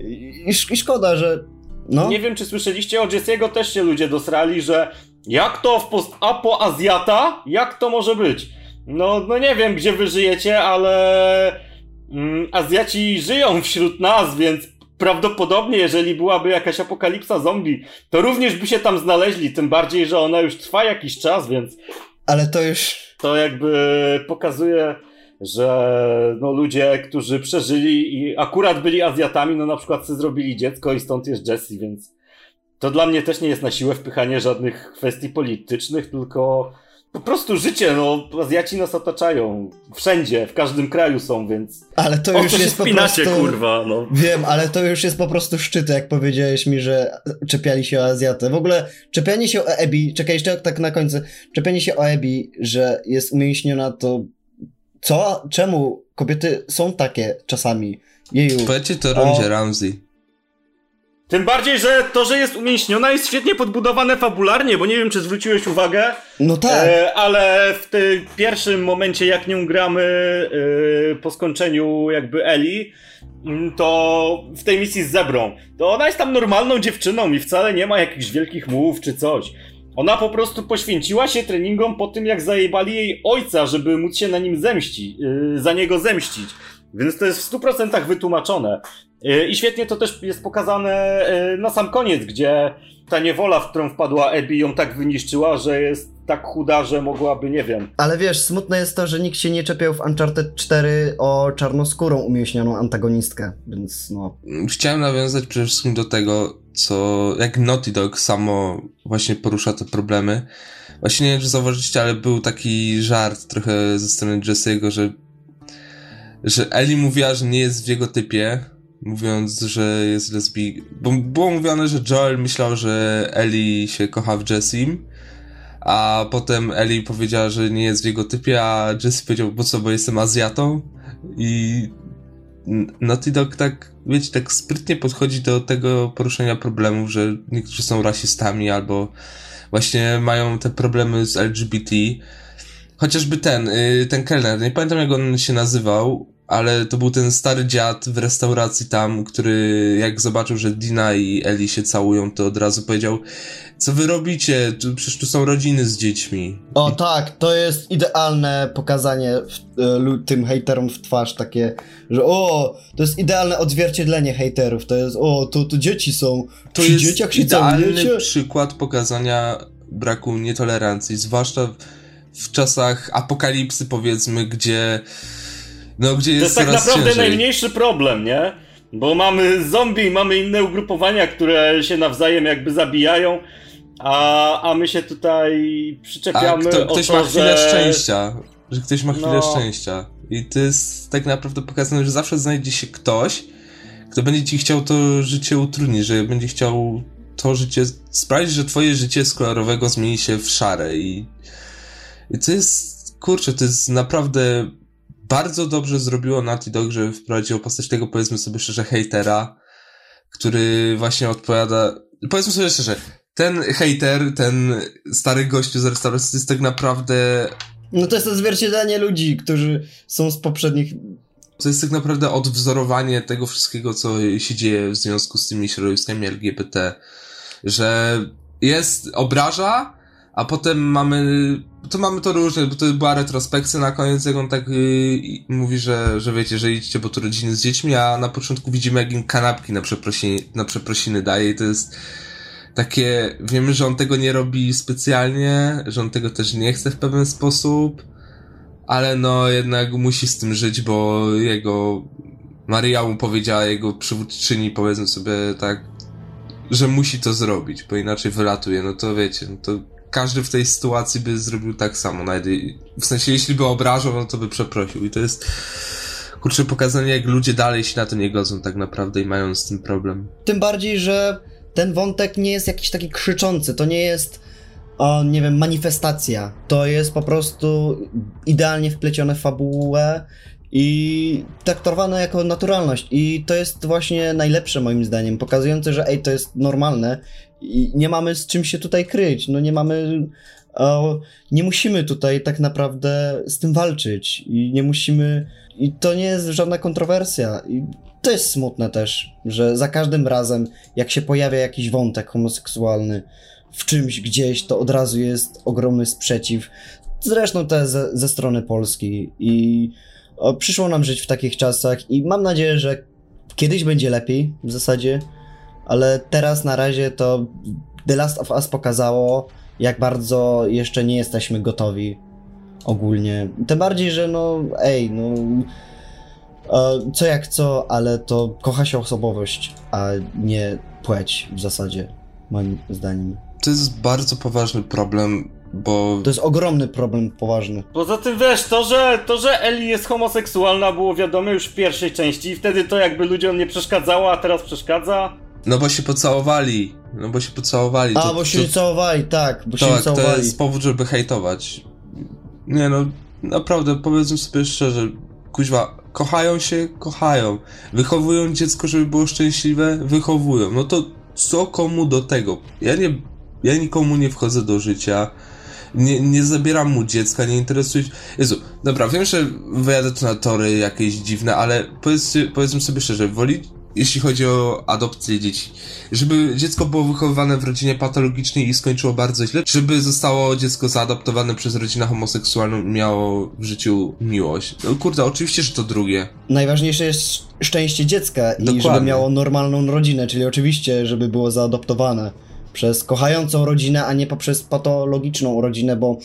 i, i szkoda, że no. Nie wiem, czy słyszeliście, o Jessiego też się ludzie dosrali, że jak to w post-apo Azjata? Jak to może być? No, no nie wiem, gdzie wy żyjecie, ale mm, Azjaci żyją wśród nas, więc prawdopodobnie, jeżeli byłaby jakaś apokalipsa zombie, to również by się tam znaleźli, tym bardziej, że ona już trwa jakiś czas, więc... Ale to już... To jakby pokazuje, że no ludzie, którzy przeżyli i akurat byli Azjatami, no na przykład zrobili dziecko i stąd jest Jessie, więc to dla mnie też nie jest na siłę wpychanie żadnych kwestii politycznych, tylko po prostu życie, no, Azjaci nas otaczają. Wszędzie, w każdym kraju są, więc. Ale to już jest po prostu. kurwa, no. Wiem, ale to już jest po prostu szczyt, jak powiedziałeś mi, że czepiali się o Azjatę. W ogóle czepianie się o Ebi, czekaj jeszcze tak na końcu, czepianie się o Ebi, że jest umięśniona, to co? Czemu kobiety są takie czasami? Jeju. Powiedzcie to Rondzie Ramsey. Tym bardziej, że to, że jest umięśniona jest świetnie podbudowane fabularnie, bo nie wiem, czy zwróciłeś uwagę. No tak. E, ale w tym pierwszym momencie, jak nią gramy e, po skończeniu jakby Eli, mm, to w tej misji z zebrą, to ona jest tam normalną dziewczyną i wcale nie ma jakichś wielkich mów czy coś. Ona po prostu poświęciła się treningom po tym, jak zajebali jej ojca, żeby móc się na nim zemścić, yy, za niego zemścić. Więc to jest w 100% wytłumaczone. Y, I świetnie to też jest pokazane y, na sam koniec, gdzie ta niewola, w którą wpadła Abby, ją tak wyniszczyła, że jest tak chuda, że mogłaby, nie wiem. Ale wiesz, smutne jest to, że nikt się nie czepiał w Uncharted 4 o czarnoskórą umięśnioną antagonistkę, więc no. Chciałem nawiązać przede wszystkim do tego, co, jak Naughty Dog samo właśnie porusza te problemy. Właśnie nie wiem, czy zauważyliście, ale był taki żart trochę ze strony Jesse'ego, że że Ellie mówiła, że nie jest w jego typie, mówiąc, że jest lesbijką. Bo było mówione, że Joel myślał, że Ellie się kocha w Jessim, a potem Ellie powiedziała, że nie jest w jego typie, a Jesse powiedział, bo co, bo jestem Azjatą? I Naughty Dog tak, wiecie, tak sprytnie podchodzi do tego poruszenia problemów, że niektórzy są rasistami albo właśnie mają te problemy z LGBT. Chociażby ten, y, ten kelner, nie pamiętam jak on się nazywał, ale to był ten stary dziad w restauracji tam, który jak zobaczył, że Dina i Eli się całują, to od razu powiedział, co wy robicie? Przecież tu są rodziny z dziećmi. O tak, to jest idealne pokazanie w, y, tym hejterom w twarz, takie, że o, to jest idealne odzwierciedlenie hejterów, to jest, o, to, to dzieci są, to przy jest dzieciach się idealny całujecie? przykład pokazania braku nietolerancji, zwłaszcza w, w czasach apokalipsy powiedzmy, gdzie no, gdzie jest To jest tak naprawdę ciężej. najmniejszy problem, nie? Bo mamy zombie, mamy inne ugrupowania, które się nawzajem jakby zabijają, a, a my się tutaj przyczepiamy. A kto, ktoś to, ma chwilę że... szczęścia. Że ktoś ma chwilę no. szczęścia. I to jest tak naprawdę pokazane, że zawsze znajdzie się ktoś, kto będzie ci chciał to życie utrudnić, że będzie chciał to życie sprawić, że twoje życie z kolorowego zmieni się w szare i, i to jest, kurczę, to jest naprawdę bardzo dobrze zrobiło Naughty Dog, że wprowadziło postać tego, powiedzmy sobie szczerze, hejtera, który właśnie odpowiada, powiedzmy sobie szczerze, ten hejter, ten stary gościu z restauracji jest tak naprawdę... No to jest odzwierciedlenie ludzi, którzy są z poprzednich To jest tak naprawdę odwzorowanie tego wszystkiego, co się dzieje w związku z tymi środowiskami LGBT, że jest obraża, a potem mamy, to mamy to różne, bo to była retrospekcja na koniec, jak on tak yy, mówi, że, że wiecie, że idźcie po tu rodziny z dziećmi, a na początku widzimy, jak im kanapki na przeprosiny, na przeprosiny daje i to jest takie, wiemy, że on tego nie robi specjalnie, że on tego też nie chce w pewien sposób, ale no jednak musi z tym żyć, bo jego Maria mu powiedziała, jego przywódczyni, powiedzmy sobie tak, że musi to zrobić, bo inaczej wylatuje, no to wiecie, no to każdy w tej sytuacji by zrobił tak samo, w sensie jeśli by obrażał, no to by przeprosił i to jest kurczę pokazanie, jak ludzie dalej się na to nie godzą tak naprawdę i mają z tym problem. Tym bardziej, że ten wątek nie jest jakiś taki krzyczący, to nie jest o, nie wiem, manifestacja. To jest po prostu idealnie wplecione w fabułę i traktowane jako naturalność. I to jest właśnie najlepsze moim zdaniem, pokazujące, że ej, to jest normalne i nie mamy z czym się tutaj kryć. No nie mamy. O, nie musimy tutaj tak naprawdę z tym walczyć i nie musimy. I to nie jest żadna kontrowersja. I to jest smutne też, że za każdym razem, jak się pojawia jakiś wątek homoseksualny w czymś gdzieś, to od razu jest ogromny sprzeciw. Zresztą też ze, ze strony Polski. I o, przyszło nam żyć w takich czasach, i mam nadzieję, że kiedyś będzie lepiej w zasadzie, ale teraz na razie to The Last of Us pokazało, jak bardzo jeszcze nie jesteśmy gotowi ogólnie. Tym bardziej, że no, ej, no co jak co, ale to kocha się osobowość, a nie płeć w zasadzie, moim zdaniem. To jest bardzo poważny problem, bo... To jest ogromny problem, poważny. Poza tym wiesz, to że, to, że Ellie jest homoseksualna było wiadome już w pierwszej części i wtedy to jakby ludziom nie przeszkadzało, a teraz przeszkadza. No bo się pocałowali, no bo się pocałowali. A, to, bo się to... całowali, tak, bo tak, się całowali. to jest powód, żeby hejtować. Nie no, naprawdę, powiedzmy sobie szczerze, kuźwa, kochają się, kochają. Wychowują dziecko, żeby było szczęśliwe, wychowują. No to co komu do tego? Ja nie, ja nikomu nie wchodzę do życia. Nie, nie zabieram mu dziecka, nie interesuję się. Jezu, dobra, wiem, że wyjadę tu na tory jakieś dziwne, ale powiedzmy, powiedzmy sobie szczerze, woli, jeśli chodzi o adopcję dzieci. Żeby dziecko było wychowywane w rodzinie patologicznej i skończyło bardzo źle, żeby zostało dziecko zaadoptowane przez rodzinę homoseksualną i miało w życiu miłość. No kurde, oczywiście, że to drugie. Najważniejsze jest szczęście dziecka i Dokładnie. żeby miało normalną rodzinę, czyli oczywiście, żeby było zaadoptowane przez kochającą rodzinę, a nie poprzez patologiczną rodzinę, bo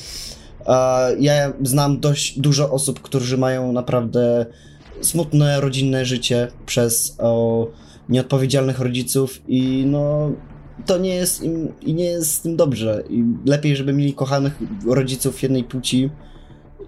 e, ja znam dość dużo osób, którzy mają naprawdę smutne rodzinne życie przez o, nieodpowiedzialnych rodziców i no to nie jest im, i nie jest z tym dobrze. I lepiej, żeby mieli kochanych rodziców jednej płci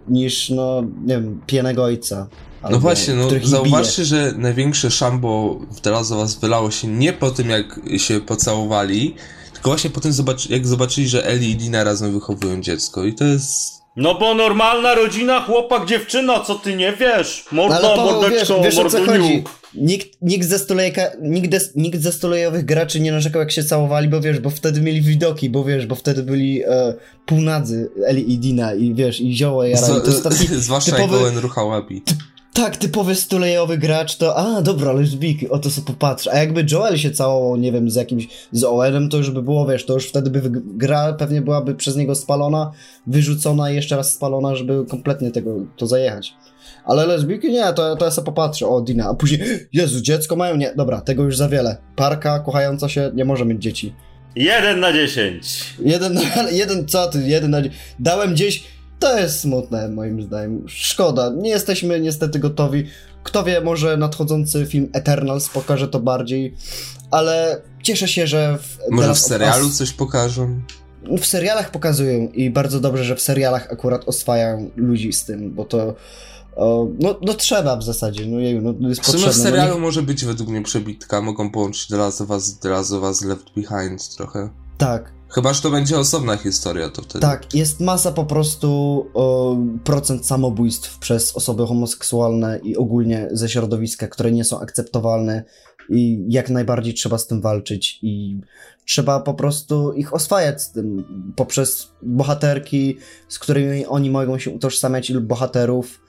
niż, no, nie wiem, pijanego ojca. No właśnie, no zauważcie, że największe szambo w The Last of Us wylało się nie po tym, jak się pocałowali, tylko właśnie po tym, jak zobaczyli, że Ellie i Dina razem wychowują dziecko. I to jest no bo normalna rodzina, chłopak, dziewczyna, co ty nie wiesz? Mordo, Ale Paweł, mordeczko, wiesz, wiesz o co chodzi? Nikt, nikt, ze stulejka, nikt, nikt ze stulejowych graczy nie narzekał jak się całowali, bo wiesz, bo wtedy mieli widoki, bo wiesz, bo wtedy byli e, półnadzy Eli i Dina i wiesz, i zioło jarali. Z, to jest taki <laughs> zwłaszcza typowy, jak Owen rucha łapi. Tak, typowy stulejowy gracz to, a dobra, Big, o to sobie popatrz. A jakby Joel się całował, nie wiem, z jakimś, z Owenem, to już by było, wiesz, to już wtedy by gra pewnie byłaby przez niego spalona, wyrzucona i jeszcze raz spalona, żeby kompletnie tego, to zajechać. Ale lesbijki nie, to, to ja sobie popatrzę, o Dina, a później, Jezu, dziecko mają? Nie, dobra, tego już za wiele. Parka kochająca się nie może mieć dzieci. Jeden na dziesięć. Jeden, <laughs> jeden, co ty, jeden na dziesięć. Dałem gdzieś to jest smutne, moim zdaniem. Szkoda, nie jesteśmy niestety gotowi. Kto wie, może nadchodzący film Eternals pokaże to bardziej, ale cieszę się, że w. Może w serialu coś pokażą? W serialach pokazują i bardzo dobrze, że w serialach akurat oswajają ludzi z tym, bo to. O, no, no trzeba w zasadzie, no, jeju, no jest w sumie potrzebne. w serialu no, nie... może być według mnie przebitka, mogą połączyć The Last of Us The Last of Us Left Behind trochę. Tak, Chyba, że to będzie osobna historia, to wtedy. Tak, jest masa po prostu procent samobójstw przez osoby homoseksualne i ogólnie ze środowiska, które nie są akceptowalne i jak najbardziej trzeba z tym walczyć i trzeba po prostu ich oswajać z tym poprzez bohaterki, z którymi oni mogą się utożsamiać lub bohaterów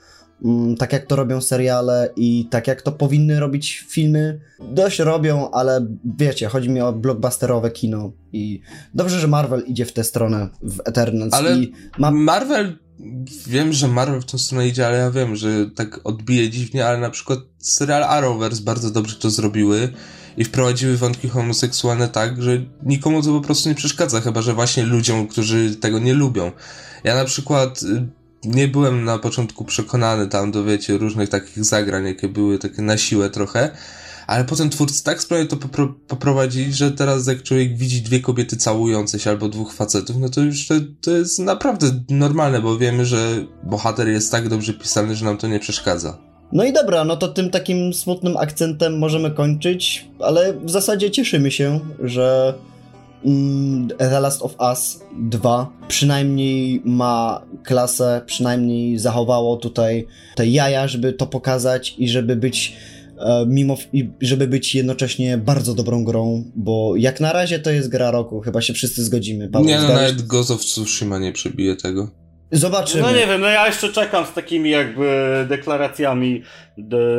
tak jak to robią seriale i tak jak to powinny robić filmy. Dość robią, ale wiecie, chodzi mi o blockbusterowe kino i dobrze, że Marvel idzie w tę stronę w Eternals Ale i ma... Marvel, wiem, że Marvel w tą stronę idzie, ale ja wiem, że tak odbije dziwnie, ale na przykład serial Arrowverse bardzo dobrze to zrobiły i wprowadziły wątki homoseksualne tak, że nikomu to po prostu nie przeszkadza, chyba że właśnie ludziom, którzy tego nie lubią. Ja na przykład y, nie byłem na początku przekonany tam do, wiecie, różnych takich zagrań, jakie były takie na siłę trochę, ale potem twórcy tak sprawnie to popro poprowadzili, że teraz jak człowiek widzi dwie kobiety całujące się albo dwóch facetów, no to już to, to jest naprawdę normalne, bo wiemy, że bohater jest tak dobrze pisany, że nam to nie przeszkadza. No i dobra, no to tym takim smutnym akcentem możemy kończyć, ale w zasadzie cieszymy się, że The Last of Us 2 przynajmniej ma klasę, przynajmniej zachowało tutaj te jaja, żeby to pokazać i żeby być e, mimo, i żeby być jednocześnie bardzo dobrą grą, bo jak na razie to jest gra roku, chyba się wszyscy zgodzimy. Paweł, nie, no nawet Ghost of Tsushima nie przebije tego. Zobaczymy. No nie wiem, no ja jeszcze czekam z takimi jakby deklaracjami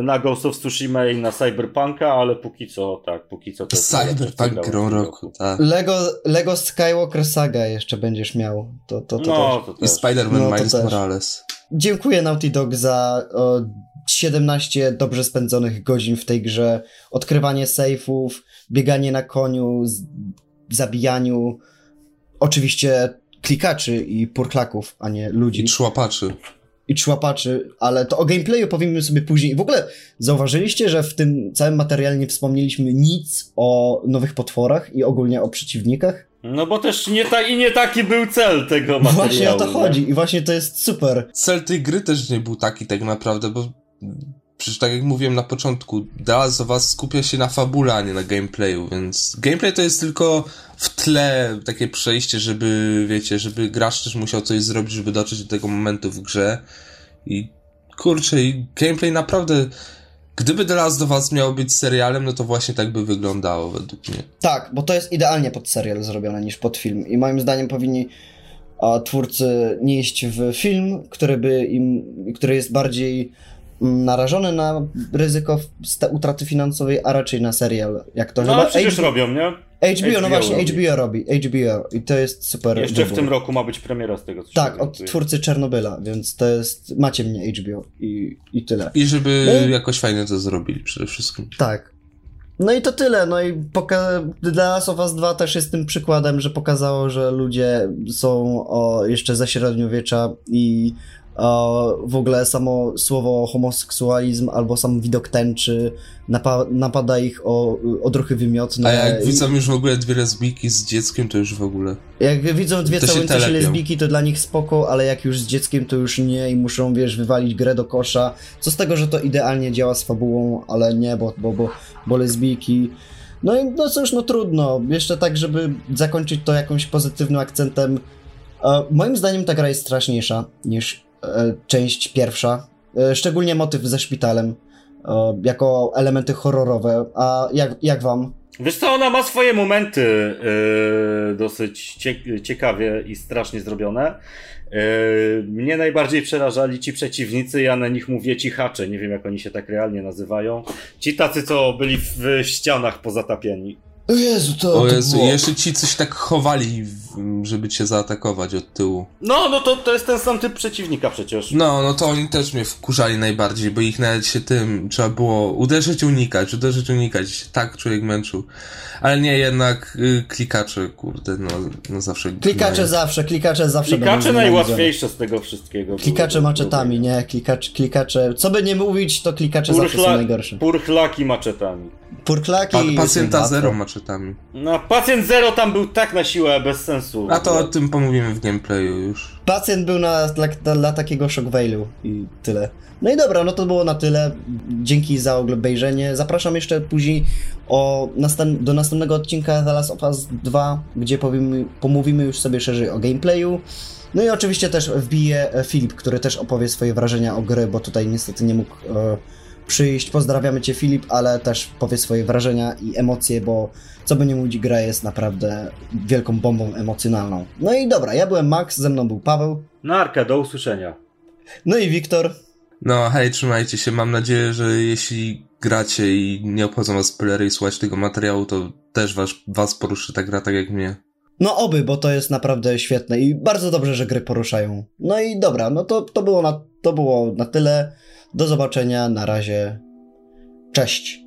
na Ghost of Tsushima i na Cyberpunka, ale póki co, tak, póki co to Cyberpunk grą roku, tak. Lego, Lego Skywalker Saga jeszcze będziesz miał. To, to, to no, też. To też. I Spider-Man no, Miles Morales. Dziękuję Naughty Dog za o, 17 dobrze spędzonych godzin w tej grze. Odkrywanie sejfów, bieganie na koniu, zabijaniu. Oczywiście klikaczy i purklaków, a nie ludzi. I człapaczy. I człapaczy, ale to o gameplayu powiemy sobie później. W ogóle zauważyliście, że w tym całym materiale nie wspomnieliśmy nic o nowych potworach i ogólnie o przeciwnikach? No bo też nie ta, i nie taki był cel tego materiału. Właśnie o to chodzi i właśnie to jest super. Cel tej gry też nie był taki tak naprawdę, bo Przecież tak jak mówiłem na początku, Last of Us skupia się na fabule, a nie na gameplayu, więc gameplay to jest tylko w tle takie przejście, żeby, wiecie, żeby gracz też musiał coś zrobić, żeby dotrzeć do tego momentu w grze. I kurczę, i gameplay naprawdę... Gdyby The Last of Us miało być serialem, no to właśnie tak by wyglądało według mnie. Tak, bo to jest idealnie pod serial zrobione niż pod film. I moim zdaniem powinni a, twórcy nie iść w film, który by im, który jest bardziej narażony na ryzyko utraty finansowej, a raczej na serial. Jak to no, chyba przecież robią, nie? HBO, HBO no właśnie, robi. HBO robi. HBO i to jest super. Jeszcze wybór. w tym roku ma być premiera z tego, co Tak, od twórcy Czernobyla, więc to jest. Macie mnie HBO i, i tyle. I żeby no, jakoś fajnie to zrobili przede wszystkim. Tak. No i to tyle. No i poka- The Last of Us 2 też jest tym przykładem, że pokazało, że ludzie są o, jeszcze ze średniowiecza i w ogóle samo słowo homoseksualizm albo sam widok tęczy napa napada ich o odruchy wymiotne. A jak widzą już w ogóle dwie lesbijki z dzieckiem, to już w ogóle... Jak widzą dwie całujące się, się lesbijki, to dla nich spoko, ale jak już z dzieckiem, to już nie i muszą, wiesz, wywalić grę do kosza. Co z tego, że to idealnie działa z fabułą, ale nie, bo, bo, bo, bo lesbijki... No i no cóż, no trudno. Jeszcze tak, żeby zakończyć to jakimś pozytywnym akcentem. E, moim zdaniem ta gra jest straszniejsza niż część pierwsza, e, szczególnie motyw ze szpitalem, e, jako elementy horrorowe. A jak, jak wam? Wiesz co, ona ma swoje momenty yy, dosyć ciekawie i strasznie zrobione. Yy, mnie najbardziej przerażali ci przeciwnicy, ja na nich mówię cichacze, nie wiem jak oni się tak realnie nazywają. Ci tacy, co byli w ścianach pozatapieni. O Jezu, to. O Jezu, to jeszcze ci coś tak chowali, żeby cię zaatakować od tyłu. No, no to, to jest ten sam typ przeciwnika przecież. No, no to oni też mnie wkurzali najbardziej, bo ich nawet się tym trzeba było uderzyć, unikać, uderzyć, unikać. Tak człowiek męczył. Ale nie, jednak y, klikacze, kurde, no, no zawsze. Klikacze no, zawsze, klikacze zawsze. Klikacze najłatwiejsze z tego wszystkiego. Klikacze maczetami, nie? Klikacze, klikacze. Co by nie mówić, to klikacze Purchla, zawsze są najgorsze. Purchlaki maczetami. Purklaki. Pa, pacjenta zero maczetami. No, pacjent zero tam był tak na siłę, bez sensu. A to o tym pomówimy w gameplayu już. Pacjent był na, dla, dla, takiego shockvale'u i tyle. No i dobra, no to było na tyle. Dzięki za obejrzenie. Zapraszam jeszcze później o następ do następnego odcinka The Last of Us 2, gdzie powiemy, pomówimy już sobie szerzej o gameplayu. No i oczywiście też wbije Filip, który też opowie swoje wrażenia o gry, bo tutaj niestety nie mógł e, przyjść. Pozdrawiamy Cię Filip, ale też powie swoje wrażenia i emocje, bo co by nie mówić, gra jest naprawdę wielką bombą emocjonalną. No i dobra, ja byłem Max, ze mną był Paweł. Narka, do usłyszenia. No i Wiktor. No, hej, trzymajcie się. Mam nadzieję, że jeśli gracie i nie obchodzą was spoilery i słuchać tego materiału, to też was, was poruszy ta gra tak jak mnie. No oby, bo to jest naprawdę świetne i bardzo dobrze, że gry poruszają. No i dobra, no to, to, było, na, to było na tyle. Do zobaczenia, na razie. Cześć.